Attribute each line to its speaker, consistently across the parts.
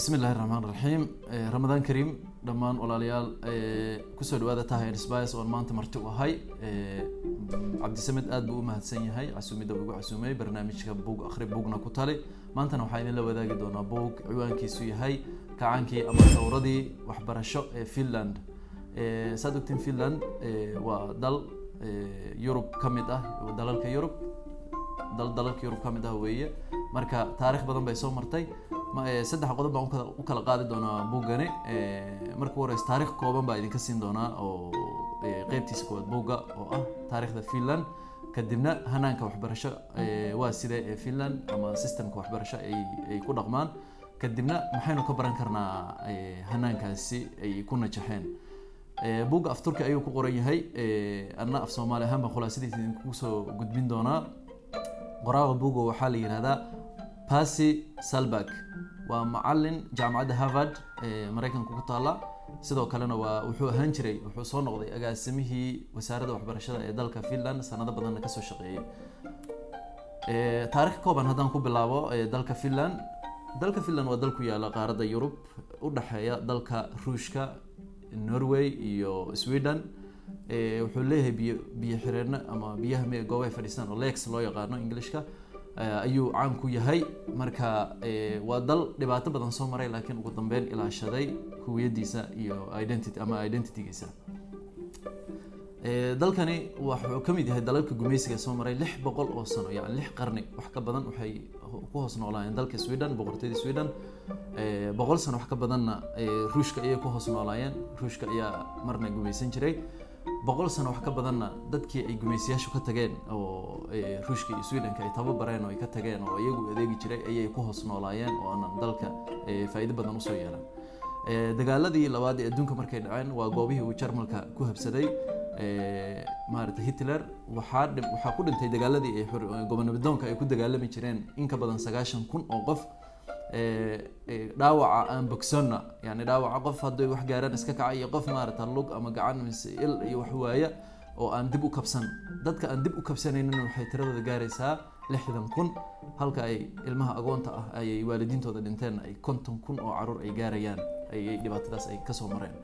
Speaker 1: bismi illahi raxmaan raxiim ramadaan kariim dhammaan walaalayaal ku soo dhawaada tahay sbs oon maanta marti u ahay. Cabdisamed aad buu u mahadsan yahay casuumidda ugu casuumay barnaamijka bug akhri bugna ku tali. Maantana waxaa idinla wadaagi doonaa bug ciwaankiisu yahay kacaankii ama dowradii waxbarasho ee finland. Saad ogtiin finland waa dal yurub ka mid ah dalalka yurub dal dalalka yurub ka mid ah weeye. Marka taarikh badan bay soo martay saddex qodob baan u kala qaadi doonaa buggani. Marka u horeysa taarikh kooban baa idinka siin doonaa oo qeybtiisa koowaad bugga oo ah taarikhda finland. Kadibna hanaanka waxbarasho waa sidee ee finland ama systemka waxbarasho ay ku dhaqmaan. Kadibna maxaynu ka baran karnaa hanaankaasi ay ku najaxeen. Bugga af turki ayuu ku qoran yahay. Anna af soomaali ahaan baan khulaasadiisa idinku soo gudbin doonaa. Qoraaga bugga waxaa la yihahdaa passy salbak waa macalin jaamacadda harvard ee maraykanka ku taala sidoo kalena waa wuxuu ahaan jiray wuxuu soo noqday agaasimihii wasaaradda waxbarashada ee dalka finland sanado badanna ka soo shaqeeyay. Taarikh kooban haddaan ku bilaabo dalka finland. Dalka finland waa dal ku yaalla qaaradda yurub u dhexeeya dalka ruushka norway iyo sweden. Wuxuu leeyahay biyo biyo xireenno ama biyaha m goobaha fadhiistaan oo lex loo yaqaano englishka ayuu caan ku yahay. Marka waa dal dhibaato badan soo maray laakiin ugu dambeyn ilaashaday huwiyadiisa iyo identity ama identitygiisa. Dalkani wuxuu ka mid yahay dalalka gumeysiga soo maray lix boqol oo sano yani lix qarni. Wax ka badan waxay ku hoos noolaayeen dalka sweden boqortooyada sweden. Boqol sano wax ka badanna ruushka ayay ku hoos noolaayeen ruushka ayaa marna gumeysan jiray boqol sano wax ka badanna dadkii ay gumaysiyaashu ka tageen oo ruushka iyo swedenka ay tababareen oo ay ka tageen oo iyagu adeegi jiray ayay ku hoos noolaayeen oo aanan dalka faa'iido badan u soo yeelan. Dagaaladii labaad ee adduunka markay dhaceen waa goobihii uu jarmalka ku habsaday maarata hitler. Waxaa waxaa ku dhintay dagaaladii ay gobonimidoonka ay ku dagaalami jireen in ka badan sagaashan kun oo qof dhaawaca aan bogsonna yani dhaawaca qof hadday wax gaaraan iska kaca iyo qof maarata lug ama gacan mise il iyo wax waaya oo aan dib u kabsan. Dadka aan dib u kabsanaynin waxay tiradooda gaaraysaa lixdan kun halka ay ilmaha agoonta ah ayay waalidiintooda dhinteen ay konton kun oo carruur ay gaarayaan ayay dhibaatadaas ay ka soo mareen.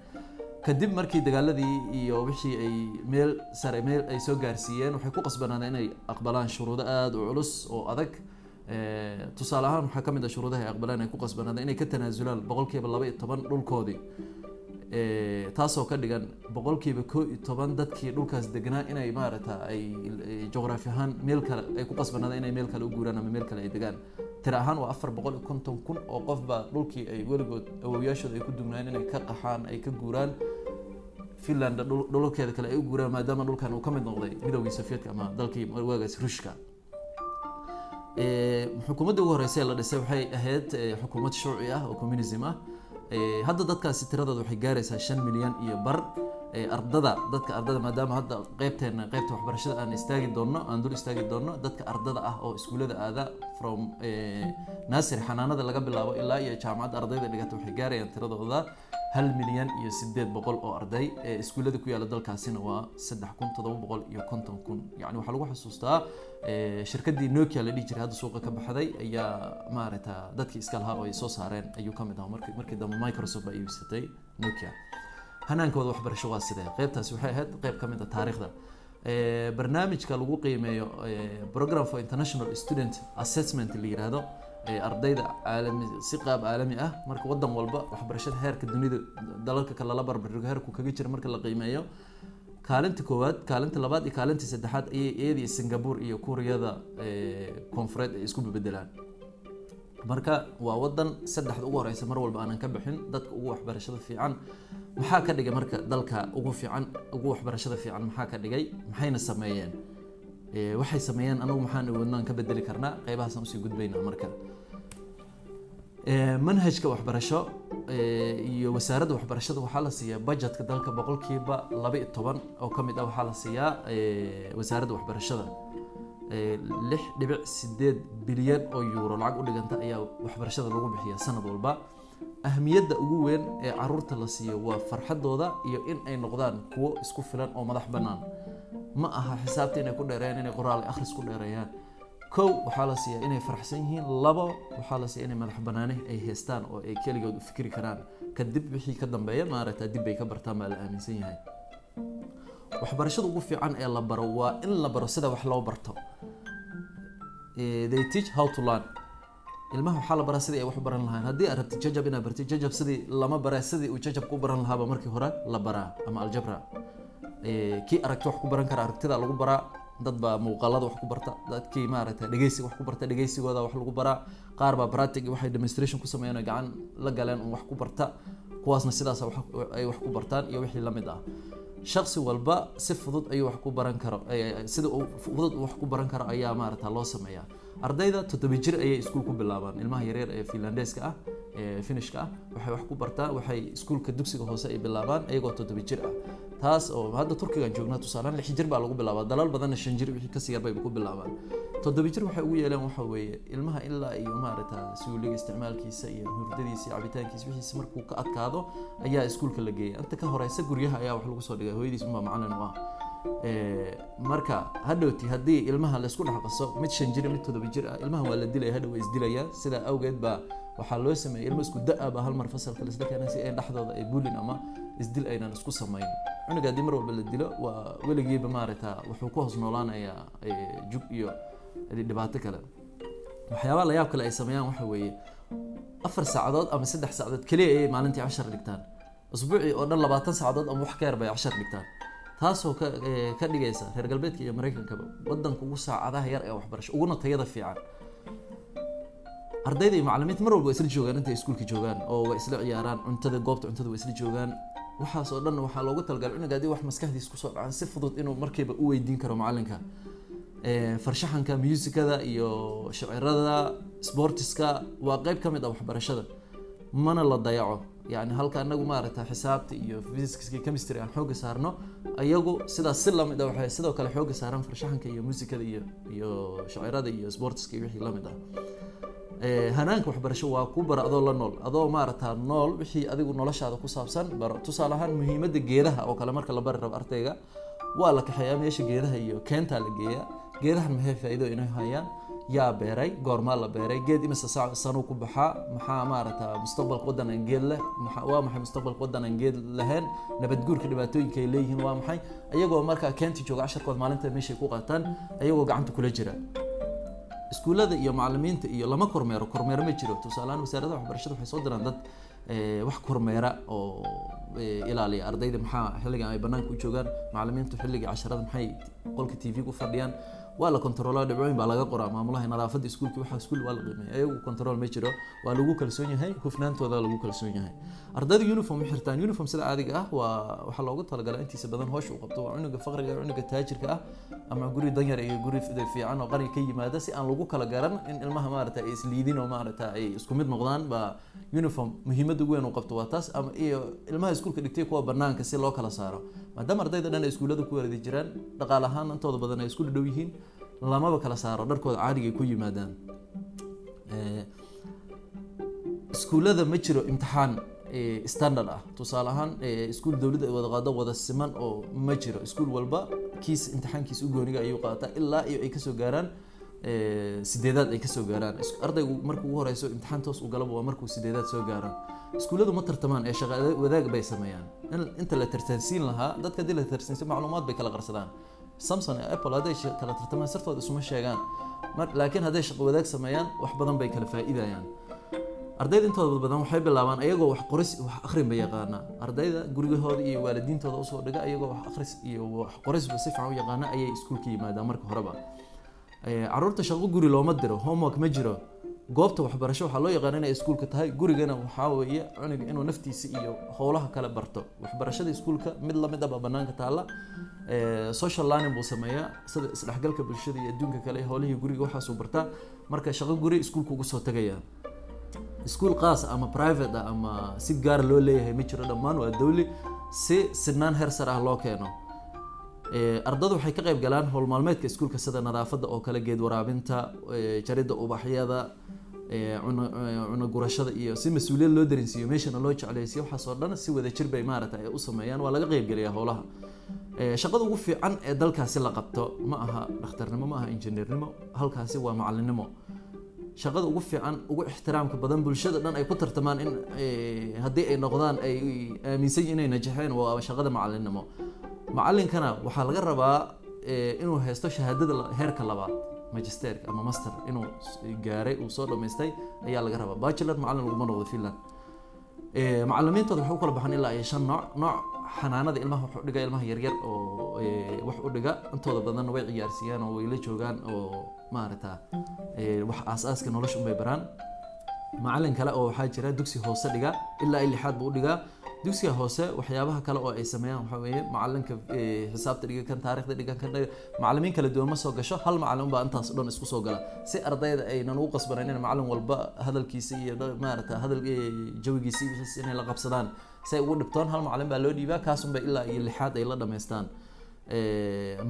Speaker 1: Kadib markii dagaaladii iyo wixii ay meel sare meel ay soo gaarsiiyeen waxay ku qasbanaadeen inay aqbalaan shuruudo aada u culus oo adag tusaale ahaan waxaa ka mid a shuruudaha ay aqbaleen ay ku qasbanaadeen inay ka tanaasulaan boqolkiiba laba iyo toban dhulkoodii? Taasoo ka dhigan boqolkiiba koo iyo toban dadkii dhulkaas degnaa inay maarata ay juqraafi ahaan meel kale ay ku qasbanaadeen inay meel kale u guuraan ama meel kale ay degaan. Tira ahaan waa afar boqol iyo konton kun oo qofba dhulkii ay weligood awowyaashooda ay ku dugnaayeen inay ka qaxaan ay ka guuraan finland dhulalkeeda kale ay u guuraan maadaama dhulkan uu ka mid noqday midowgii sovietka ama dalkii waagaas ruushka xukuumadda ugu horeysa ee la dhisay waxay ahayd xukuumad shuuci ah oo communism ah. Hadda dadkaasi tiradooda waxay gaaraysaa shan milyan iyo bar ardada dadka ardada maadaama hadda qeybteena qeybta waxbarashada aan istaagi doonno aan dul istaagi doonno dadka ardada ah oo iskuullada aada from nasir xanaanada laga bilaabo ilaa iyo jaamacadda ardayda dhigata waxay gaarayaan tiradooda hal milyan iyo sideed boqol oo arday iskuullada ku yaalla dalkaasina waa saddex kun toddoba boqol iyo konton kun. Yani waxaa lagu xusuustaa shirkadii nokia la dhihi jiray hadda suuqa ka baxday ayaa maaragta dadkii iska lahaa oo ay soo saareen. Ayuu ka mid ahaa markii markii dambe microsoft baa iibsatay nokia. Hanaankooda waxbarasho waa sidee? Qeybtaasi waxay ahayd qeyb ka mid a taariikhda. Barnaamijka lagu qiimeeyo program for international student assessment la yiraahdo ardayda caalami si qaab caalami ah marka wadan walba waxbarashada heerka dunida dalalka kale lala barbardhigo heerku kaga jira marka la qiimeeyo kaalinta koowaad kaalinta labaad iyo kaalinta saddexaad ayay iyadii singapore iyo kuuriyada koonfureed ay isku bebedelaan marka waa wadan saddexda ugu horeysa mar walba aanan ka bixin dadka ugu waxbarashada fiican maxaa ka dhigay marka dalka ugu fiican ugu waxbarashada fiican maxaa ka dhigay? Maxayna sameeyeen? Waxay sameeyeen anagu maxaan wadnaan ka bedeli karnaa? Qeybahaasaan u sii gudbaynaa marka manhajka waxbarasho iyo wasaaradda waxbarashada waxaa la siiyaa budgetka dalka boqolkiiba laba iyo toban oo ka mid ah waxaa la siiyaa wasaaradda waxbarashada. Lix dhibic sideed bilyan oo euro lacag u dhiganta ayaa waxbarashada lagu bixiya sanad walba. Ahmiyadda ugu weyn ee carruurta la siiyo waa farxadooda iyo in ay noqdaan kuwo isku filan oo madax bannaan ma aha xisaabta inay ku dheereeyaan inay qoraal akhris ku dheereeyaan kow waxaa la siiyaa inay faraxsan yihiin. Labo waxaa la siiya inay madax banaani ay haystaan oo ay keligood u fikri karaan. Kadib wixii ka dambeeya maaragta dib bay ka bartaan baa la aaminsan yahay. Waxbarashada ugu fiican ee la baro waa in la baro sida wax loo barto. They teach how to learn. Ilmaha waxaa la baraa sidii ay wax u baran lahayn haddii aad rabtid jajab inaad bartid jajab sidii lama bara sidii uu jajab ku baran lahaaba markii hore la baraa ama aljabra kii aragti wax ku baran kara aragtida lagu baraa dad baa muuqaalada wax ku barta. Dadkii maaragta dhegeysiga wax ku barta dhegeysigooda wax lagu baraa. Qaar baa pratic waxay demonstration ku sameeyeen gacan la galeen wax ku barta. Kuwaasna sidaas ay wax ku bartaan iyo wixii la mid ah. Shaksi walba si fudud ayuu wax ku baran karo sida fudud wax ku baran karo ayaa maaragta loo sameeyaa. Ardayda toddoba jir ayay iskuul ku bilaabaan. Ilmaha yaryar ee finlandeska ah ee finishka ah waxay wax ku bartaan waxay iskuulka dugsiga hoose ay bilaabaan iyagoo toddoba jir ah taas oo hadda turkigan joognaa tusaalaan lix jir baa lagu bilaabaa. Dalal badanna shan jir wixii ka sii yar bayba ku bilaabaan. Toddoba jir waxay ugu yeeleen waxa weeye ilmaha ilaa iyo maaragta suuliga isticmaalkiisa iyo hurdadiisa iyo cabitaankiisa wixiisa markuu ka adkaado ayaa iskuulka la geeya inta ka horeysa guryaha ayaa wax lagu soo dhigay. Hooyadiis unbaa macalin u ah marka hadhowti haddii ilmaha laysku dhex qaso mid shan jir mid toddoba jir ah ilmaha waa la dilaya hadhow waa isdilayaan sidaa awgeed baa waxaa loo sameeyay ilmo isku da'a baa hal fasalka laisla keenay si ay dhexdooda ay bulin ama isdil aynan isku samayn. Cunuga haddii mar walba la dilo waa weligiiba maaragta wuxuu ku hoos noolaanayaa jug iyo dhibaato kale. Waxyaabaha layaab kale ay sameeyaan waxa weeye afar saacadood ama saddex saacadood keliya ayay maalintii cashar dhigtaan. Usbuucii oo dhan labaatan saacadood ama wax ka yar bay cashar dhigtaan taasoo ka ka dhigaysa reer galbeedka iyo mareykankaba wadanka ugu saacadaha yar ee waxbarasho uguna tayada fiican. Ardayda iyo macalimiinta mar walba waa isla joogaan intay iskuulka joogaan oo way isla ciyaaraan cuntada goobta cuntada waa isla joogaan. Waxaas oo dhan waxaa loogu talagalay cunuga haddii wax maskaxdiisa ku soo dhacan si fudud inuu markiiba u weydiin karo macalinka farshaxanka musikada iyo shicirada sportiska waa qeyb ka mid ah waxbarashada mana la dayaco. Yani halka anagu maaragta xisaabta iyo physics chemistry aan xooga saarno ayagu sidaas si la mid ah waxay sidoo kale xooga saaraan farshaxanka iyo musikada iyo iyo shicirada iyo sportiska iyo wixii la mid ah. Hanaanka waxbarasho waa ku bara adoo la nool. Adoo maaragta nool wixii adigu noloshaada ku saabsan baro tusaale ahaan muhiimada geedaha oo kale marka la bari rabo ardayga waa la kaxeeyaa meesha geedaha iyo keentaa la geeyaa. Geedahan maxay faa-iido inay hayaan yaa beeray goormaa la beeray geed imase sanuu ku baxaa maxaa maaragta mustaqbalka waddan geed leh waa maxay mustaqbalka waddan aan geed lahayn nabadguurka dhibaatooyinka ay leeyihiin waa maxay ayagoo markaa keenti jooga casharkood maalinta meeshay ku qaataan ayagoo gacanta kula jira. Iskuullada iyo macalimiinta iyo lama kormeero kormeero ma jiro. Tusaalehaan wasaaradda waxbarashada waxay soo diraan dad wax kormeera oo ilaaliya ardayda maxaa xilligan ay banaanka u joogaan macalimiintu xilliga casharada maxay qolka t v ku fadhiyaan waa la controlaa dhibcooyin baa laga qoraa maamulaha nadaafadda iskuulka waxa iskuul waa la qiimeeya ayagu control ma jiro. Waa lagu kalsoon yahay hufnaantooda lagu kalsoon yahay. Ardayda uniform xirtaan. Uniform sida caadiga ah waa waxaa loogu talagalaa intiisa badan hoosha u qabto. Waa cunuga faqriga cunuga taajirka ah ama guri danyar iyo guri fiican oo qariga ka yimaada si aan lagu kala garan in ilmaha maarata ay isliidin oo maarata ay isku mid noqdaan. Baa uniform muhiimada ugu weyn u qabto. Waa taas ama iyo ilmaha iskuulka dhigtay kuwa banaanka si loo kala saaro maadaama ardayda dhan ay iskuullada ku waradi jiraan dhaqaale ahaan intooda badan ay isku dhadhow yihiin lamaba kala saaro dharkooda caadiga ku yimaadaan. Iskuullada ma jiro imtixaan standard ah. Tusaale ahaan iskuul dowladda ay wada qaado wada siman oo ma jiro. Iskuul walba kiis imtixaankiis u gooniga ayuu qaataa ilaa iyo ay ka soo gaaraan sideedaad ay ka soo gaaraan. Ardaygu markuu ugu horeyso imtixaan toos u galaba waa markuu sideedaad soo gaaro iskuulladu ma tartamaan ee shaqa wadaag bay sameeyaan. Inta la tartansiin lahaa dadka haddii la tartansiin macluumaad bay kala qarsadaan. Samson iyo apple hadday kala tartamaan sirtooda isuma sheegaan. Laakiin hadday shaqo wadaag sameeyaan wax badan bay kala faa-iidayaan ardayda intooda badan waxay bilaabaan ayagoo wax qoris wax akhrin bay yaqaana ardayda gurigahooda iyo waalidiintooda u soo dhiga ayagoo wax akhris iyo wax qorisba si fiican u yaqaana ayay iskuulka yimaadaan marka horeba. Caruurta shaqo guri looma diro homework ma jiro goobta waxbarasho waxaa loo yaqaan inay iskuulka tahay. Gurigana waxaa weeye cunuga inuu naftiisa iyo howlaha kale barto. Waxbarashada iskuulka mid la mid aba banaanka taalla. Social learning buu sameeyaa. Sida isdhexgalka bulshada iyo adduunka kale howlihii guriga waxaasuu bartaa. Marka shaqo guri iskuulka ugu soo tagayaa iskuul qaas ama private ah ama si gaara loo leeyahay ma jiro dhammaan waa dawli si sinaan heer sar ah loo keeno ardadu waxay ka qayb galaan howl maalmeedka iskuulka sida nadaafadda oo kale geed waraabinta jaridda ubaxyada cuno gurashada iyo si mas'uuliyad loo dareensiiyo meeshana loo jecleysiyo waxaas oo dhan si wada jir bay maarata ay u sameeyaan waa laga qeybgeliyaa howlaha. Shaqada ugu fiican ee dalkaasi la qabto ma aha dhakhtarnimo ma aha injineernimo halkaasi waa macalinimo shaqada ugu fiican ugu ixtiraamka badan bulshada dhan ay ku tartamaan in haddii ay noqdaan ay aaminsan inay najaxeen waa shaqada macalinimo macalinkana waxaa laga rabaa inuu haysto shahaadada heerka labaad magisterka ama master inuu gaaray uu soo dhamaystay ayaa laga rabaa. Bachelor macalin laguma noqdo finland. Macalimiintooda waxay u kala baxaan ilaa iyo shan nooc nooc xanaanada ilmaha wax u dhiga ilmaha yaryar oo wax u dhiga. Intooda badanna way ciyaarsiiyaan oo way la joogaan oo maarata wax aas-aaska nolosha unbay baraan. Macalin kale oo waxaa jira dugsi hoose dhiga ilaa i lixaad buu u dhigaa dugsiga hoose waxyaabaha kale oo ay sameeyaan waxaa weeye macalinka xisaabta dhiga kan taarikhda dhiga kan macalimiin kala duwan ma soo gasho. Hal macalin baa intaas dhan isku soo gala. Si ardayda aynan ugu qasbanayn in macalin walba hadalkiisa iyo maarata hadal jawigiisa inay la qabsadaan si ay ugu dhibtoon hal macalin baa loo dhiibaa kaasunba ilaa iyo lixaad ay la dhamaystaan.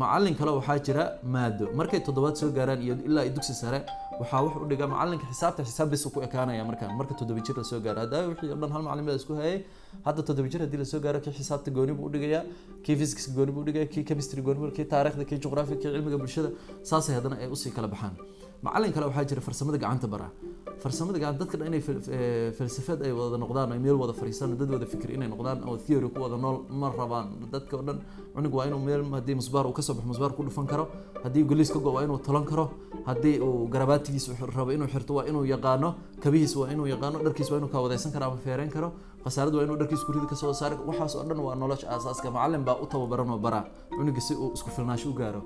Speaker 1: Macalin kale waxaa jira maado. Markay toddobaad soo gaaraan iyo ilaa dugsi sare waxaa wax u dhiga macalinka xisaabta xisaab bis ku ekaanaya markaan marka toddoba jir la soo gaaro. Hadda wixii o dhan hal macalin baa isku hayay. Hadda toddoba jir haddii la soo gaaro kii xisaabta gooni buu udhigayaa kii physics gooni buu udhigaya kii chemistry gooni buu kii taarikhda kii juqraafi kii cilmiga bulshada. Saasay haddana ay u sii kala baxaan macalin kale waxaa jira farsamada gacanta bara. Farsamada gacanta dadka dhan inay falsafad ay wada noqdaan ay meel wada fariisaan dad wada fikir inay noqdaan oo theory ku wada nool ma rabaan. Dadka o dhan cunug waa inuu meel haddii musbaar uu ka soo baxo musbaar ku dhufan karo. Haddii goliis ka go waa inuu tolan karo. Haddii uu garabaatigiis rabo inuu xirto waa inuu yaqaano. Kabihiis waa inuu yaqaano. Dharkiis waa inuu kaawadaysan karo ama feereyn karo. Khasaarad waa inuu dharkiis kurida ka soo saari waxaas oo dhan waa nolosha aasaaska macalin baa u tababaran oo bara. Cunuga si uu isku filnaasho u gaaro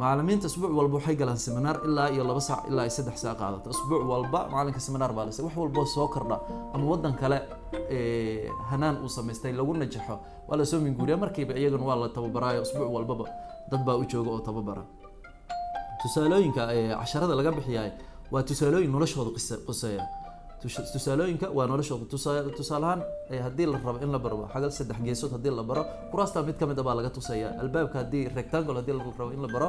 Speaker 1: macalimiinta isbuuc walba waxay galaan seminaar ilaa iyo laba saac ilaa iyo saddex saac qaadata isbuuc walba macalinka seminaar baa lase wax walboo soo kordha ama wadan kale hanaan uu samaystay lagu najaxo waa la soo minguuriya markiiba iyagana waa la tababaraayo isbuuc walbaba. Dad baa u jooga oo tababara. Tusaalooyinka casharada laga bixiyaay waa tusaalooyin noloshooda quseeya tusaalooyinka waa noloshooda tusaalahaan haddii la rabo in la baro xagal saddex geesood haddii la baro. Kuraasta mid ka mid a baa laga tusaya albaabka haddii rectangle haddii la rabo in la baro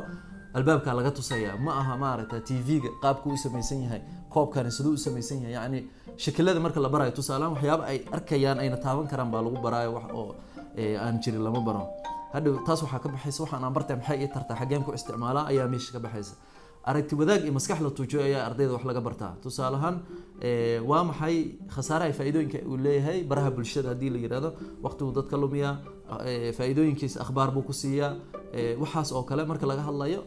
Speaker 1: albaabka laga tusaya ma aha maaragta t v-ga qaabku u samaysan yahay koobkani siduu u samaysan yahay. Yacni shakilada marka la barayo tusaalahaan waxyaaba ay arkayaan ayna taaban karaan baa lagu baraayo wax oo aan jirin lama baro. Hadhow taas waxaa ka baxaysa waxaan aan bartay maxay ii tartaa? Xaggeen ku isticmaalaa ayaa meesha ka baxaysa aragti wadaag iyo maskax la tuujiyo ayaa ardayda wax laga bartaa. Tusaale ahaan waa maxay khasaaraha faa-iidooyinka uu leeyahay? Baraha bulshada haddii la yiraahdo waqtiguu dadka lumiyaa faa-iidooyinkiisa akhbaar buu ku siiyaa waxaas oo kale marka laga hadlayo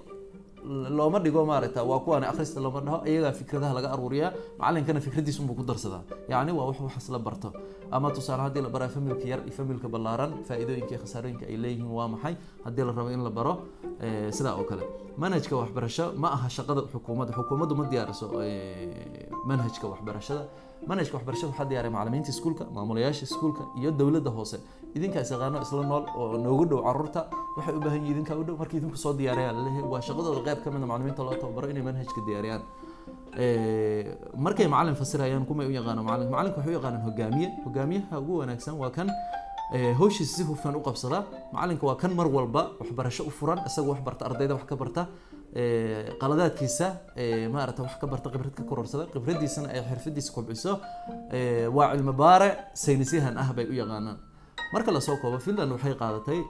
Speaker 1: looma dhigo maaragta waa kuwaan akhrista looma dhaho iyagaa fikradaha laga aruuriyaa macalinkana fikradiis unbuu ku darsadaa yacni waa wax waxaas la barto. Ama tusaale haddii la baraa familka yar iyo familka ballaaran faa-iidooyinka khasaarooyinka ay leeyihiin waa maxay haddii la rabo in la baro sidaa oo kale. Manhajka waxbarasho ma aha shaqada xukuumadda xukuumaddu ma diyaariso manhajka waxbarashada. Manhajka waxbarashada waxaa diyaaray macalimiinta iskuulka maamulayaasha iskuulka iyo dowladda hoose idinkaas yaqaano isla nool oo noogu dhow carruurta waxay u baahan yihiin idinkaa u dhow markii idinku soo diyaarayaan. Laleeyahay waa shaqadooda qayb ka mid a macalimiinta loo tababaro inay manhajka diyaariyaan. Markay macalin fasirayaan kumay u yaqaano macalin macalinka waxay u yaqaanaan hogaamiye. Hogaamiyaha ugu wanaagsan waa kan hawshiisa si hufan u qabsada. Macalinka waa kan mar walba waxbarasho u furan isaga wax barta ardayda wax ka barta. Qaladaadkiisa maarata wax ka barta khibrad ka kororsada. Khibradiisana ay xirfadiisa kobciso. Waa cilmi baare saynisyahan ah bay u yaqaanaan marka la soo koobo finland waxay qaadatay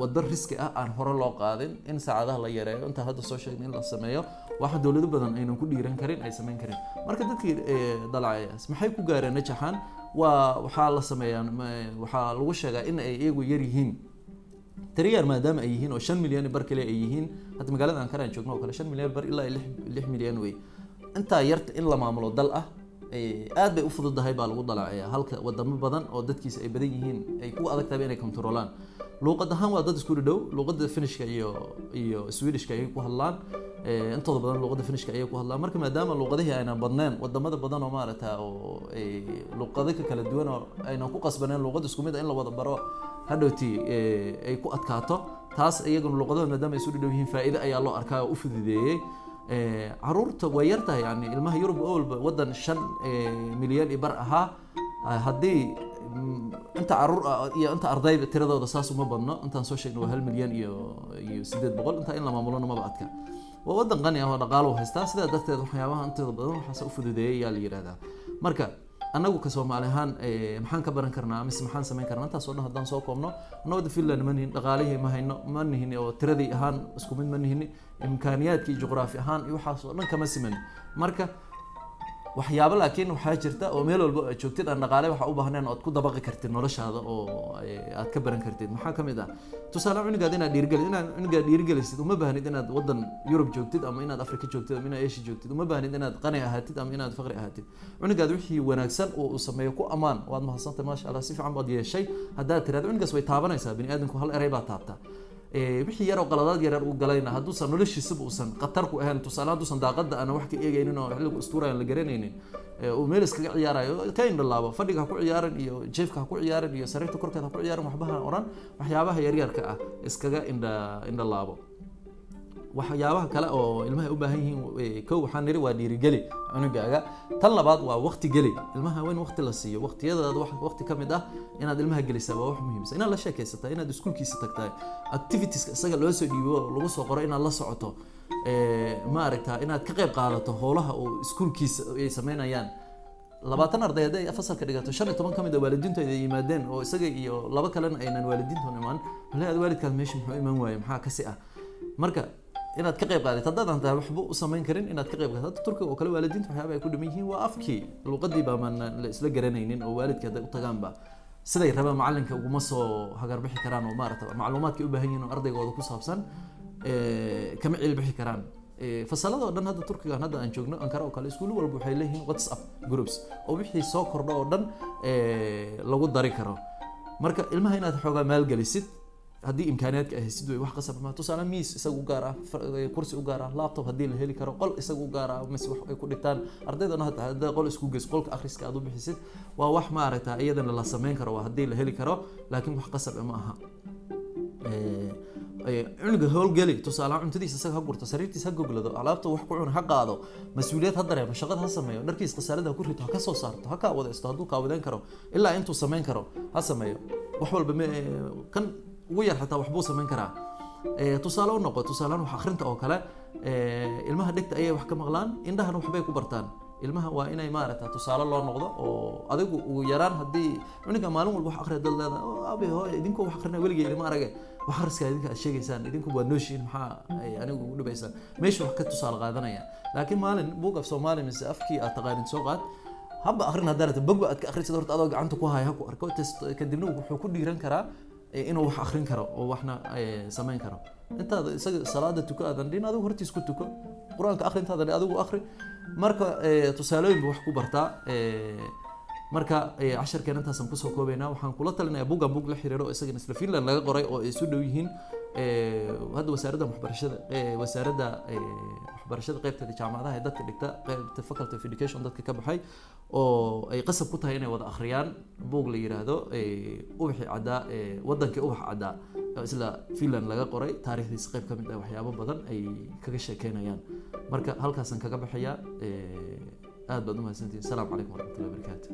Speaker 1: wado riski ah aan hore loo qaadin in saacadaha la yareeyo. Intaan hadda soo sheegnay in la sameeyo. Waxa dowlado badan aynan ku dhiiran karin ay samayn karin. Marka dadkii dalacayaas maxay ku gaareen najaxan waa waxaa la sameeyaa waxaa lagu sheegaa in ay iyagu yar yihiin. Tiriyaar maadaama ay yihiin oo shan milyan bar kale ay yihiin. Hadda magaalada ankara aan joogno oo kale shan milyan bar ilaa lix milyan wey intaa yarta in la maamulo dal ah aad bay u fududahay baa lagu dalaacaya halka wadamo badan oo dadkiisa ay badan yihiin ay ku adag tahay inay controlaan. Luuqad ahaan waa dad isku dhow luuqada finishka iyo iyo swedishka ayay ku hadlaan. Intooda badan luuqada finishka ayay ku hadlaan. Marka maadaama luuqadihii aynan badneen waddamada badan oo maaragta oo luuqado ka kala duwan oo aynan ku qasbaneen luuqada isku mid in la wada baro hadhowti ay ku adkaato. Taas iyaguna luuqadaha maadaama ay isu dhow yihiin faa-iide ayaa loo arkaa oo u fududeeyey carruurta way yar tahay yani ilmaha yurub owalba wadan shan milyan iyo bar ahaa. Haddii inta carruur iyo inta ardayda tiradooda saas uma badno. Intaan soo sheegna waa hal milyan iyo iyo sideed boqol. Intaa in la maamulona maba adka. Waa wadan qani ah oo dhaqaalo haystaa. Sidaa darteed waxyaabaha intooda badan waxaas u fududeeyay ayaa la yihahdaa marka annagu ka soomaali ahaan maxaan ka baran karnaa mise maxaan samayn karnaa? Intaasoo dhan haddaan soo koobno annagoo finland ma nihin dhaqaalihii ma hayno ma nihin oo tiradii ahaan isku mid ma nihin imkaaniyaadkii juqraafi ahaan iyo waxaas oo dhan kama siman. Marka waxyaabo laakiin waxaa jirta oo meel walba aad joogtid aan dhaqaale waxa u baahneen oad ku dabaqi kartid noloshaada oo aad ka baran kartid. Maxaa ka mid ah? Tusaale cunugaad inaad dhiirigeli inaad cunugaad dhiirigelisid uma baahnid inaad wadan yurub joogtid ama inaad afrika joogtid ama inaad asia joogtid. Uma baahnid inaad qani ahaatid ama inaad faqri ahaatid. Cunugaad wixii wanaagsan oo uu sameeyo ku amaan waad mahadsantay maasha allah si fiican baad yeeshay. Haddaad tirahdo cunugaas way taabanaysaa bini aadamku hal eray baa taabtaa wixii yaroo qaladaad yaryar uu galayna hadduusan noloshiisaba uusan khatar ku ahayn tusaale hadduusan daaqada ana wax ka eegaynin oo xilligu istuurayan la garanaynin uu meel iskaga ciyaarayo ka indhalaabo fadhiga ha ku ciyaaran iyo jeefka ha ku ciyaaran iyo sariirta korkeeda ha ku ciyaaran waxbaha oran waxyaabaha yaryarka ah iskaga indha indhalaabo waxyaabaha kale oo ilmaha u baahan yihiin kow waxaan niri waa dhiirigeli cunugaaga. Tan labaad waa waqti geli. Ilmaha waa in waqti la siiyo. Waqtiyadaada waqti ka mid ah inaad ilmaha gelisaa waa wax muhiimsan inaad la sheekaysataa inaad iskuulkiisa tagtaa activitieska isaga loo soo dhiibo lagu soo qoro inaad la socoto ma aragtaa inaad ka qayb qaadato howlaha oo iskuulkiisa ay sameynayaan. Labaatan arday hadday fasalka dhigato shan iyo toban ka mid a waalidiintooda ay yimaadeen oo isaga iyo laba kalena aynan waalidiintoon imaan. Walahi ad waalidkaad meesha muxuu imaan waaye maxaa kasi ah? Marka inaad ka qayb qaadato haddaadan taa waxba u samayn karin inaad ka qayb qaadato. Turkiga oo kale waalidiinta waxyaaba ay ku dhiman yihiin waa afkii. Luqadii baa maan la isla garanaynin oo waalidka hadday u tagaanba. Siday rabaan macalinka uguma soo hagarbixi karaan oo maarata macluumaadkay u baahan yihiin oo ardaygooda ku saabsan kama cilbixi karaan. Fasalada oo dhan hadda turkigan hadda aan joogno ankara oo kale iskuul walba waxay leeyihiin whatsapp groups oo wixii soo kordho oo dhan lagu dari karo. Marka ilmaha inaad xoogaa maalgelisid haddii imkaaniyaadka ay haysid wey wax qasab ma tusaale miis isaga gaar ah kursi u gaar ah laptop haddii la heli karo qol isaga gaar ah mise wax ay ku dhigtaan ardaydana hata haddaa qol isku geys qolka akhriska aad u bixisid waa wax maaragta iyadana la sameyn karo waa haddii la heli karo laakiin wax qasab ma aha. Cunuga howlgeli tusaale cuntadiisa isaga ha gurto sariirtiisa ha goglado alaabta wax ku cuna ha qaado mas'uuliyad ha dareemo shaqada ha sameeyo dharkiis khasaalada ha ku rito ha ka soo saarto ha kaa hadduu kaawadeyn karo ilaa intuu sameyn karo ha sameeyo. Wax walba kan ugu yar xataa waxbuu samayn karaa. Tusaale u noqo tusaalehaan wax akrinta oo kale ilmaha dhegta ayay wax ka maqlaan indhahana waxbay ku bartaan. Ilmaha waa inay maaragta tusaale loo noqdo oo adigu ugu yaraan haddii cunuga maalin walba wax akriya dad leeda abi hooy idinkoo wax akrinaya weligay ilma arage. Wax akhriska idinka aad sheegaysaan idinku waa nooshiin maxaa ay anigu ugu dhibaysaan. Meesha wax ka tusaale qaadanaya. Laakiin maalin buug af soomaali mise afkii aad taqaanin soo qaad haba akrin haddaa rabta bagba aad ka akhrisid horta adoo gacanta ku haya ha arko kadibna wuxuu ku dhiiran karaa inuu wax akrin karo oo waxna samayn karo. Intaada isaga salaada tuko aadan dhin adigu hortiis ku tuko qur'aanka akrintaada adigu akri marka tusaalooyinba wax ku bartaa marka casharkeen intaasaan ku soo koobaynaa waxaan kula talinayaa bugan bug la xiriiro isagana isla finland laga qoray oo ay isu dhow yihiin hadda wasaaradda waxbarashada wasaaradda waxbarashada qaybteeda jaamacadaha ee dadka dhigta qaybta faculty of education dadka ka baxay oo ay qasab ku tahay inay wada akhriyaan buug la yiraahdo ubaxii caddaa wadankii ubax caddaa isla finland laga qoray. Taariikhdiisa qayb ka mid ah waxyaabo badan ay kaga sheekeynayaan. Marka halkaasaan kaga baxayaa aad baad umahadsantihin asalaamu calaykum waraxmatullahi wabarakaatu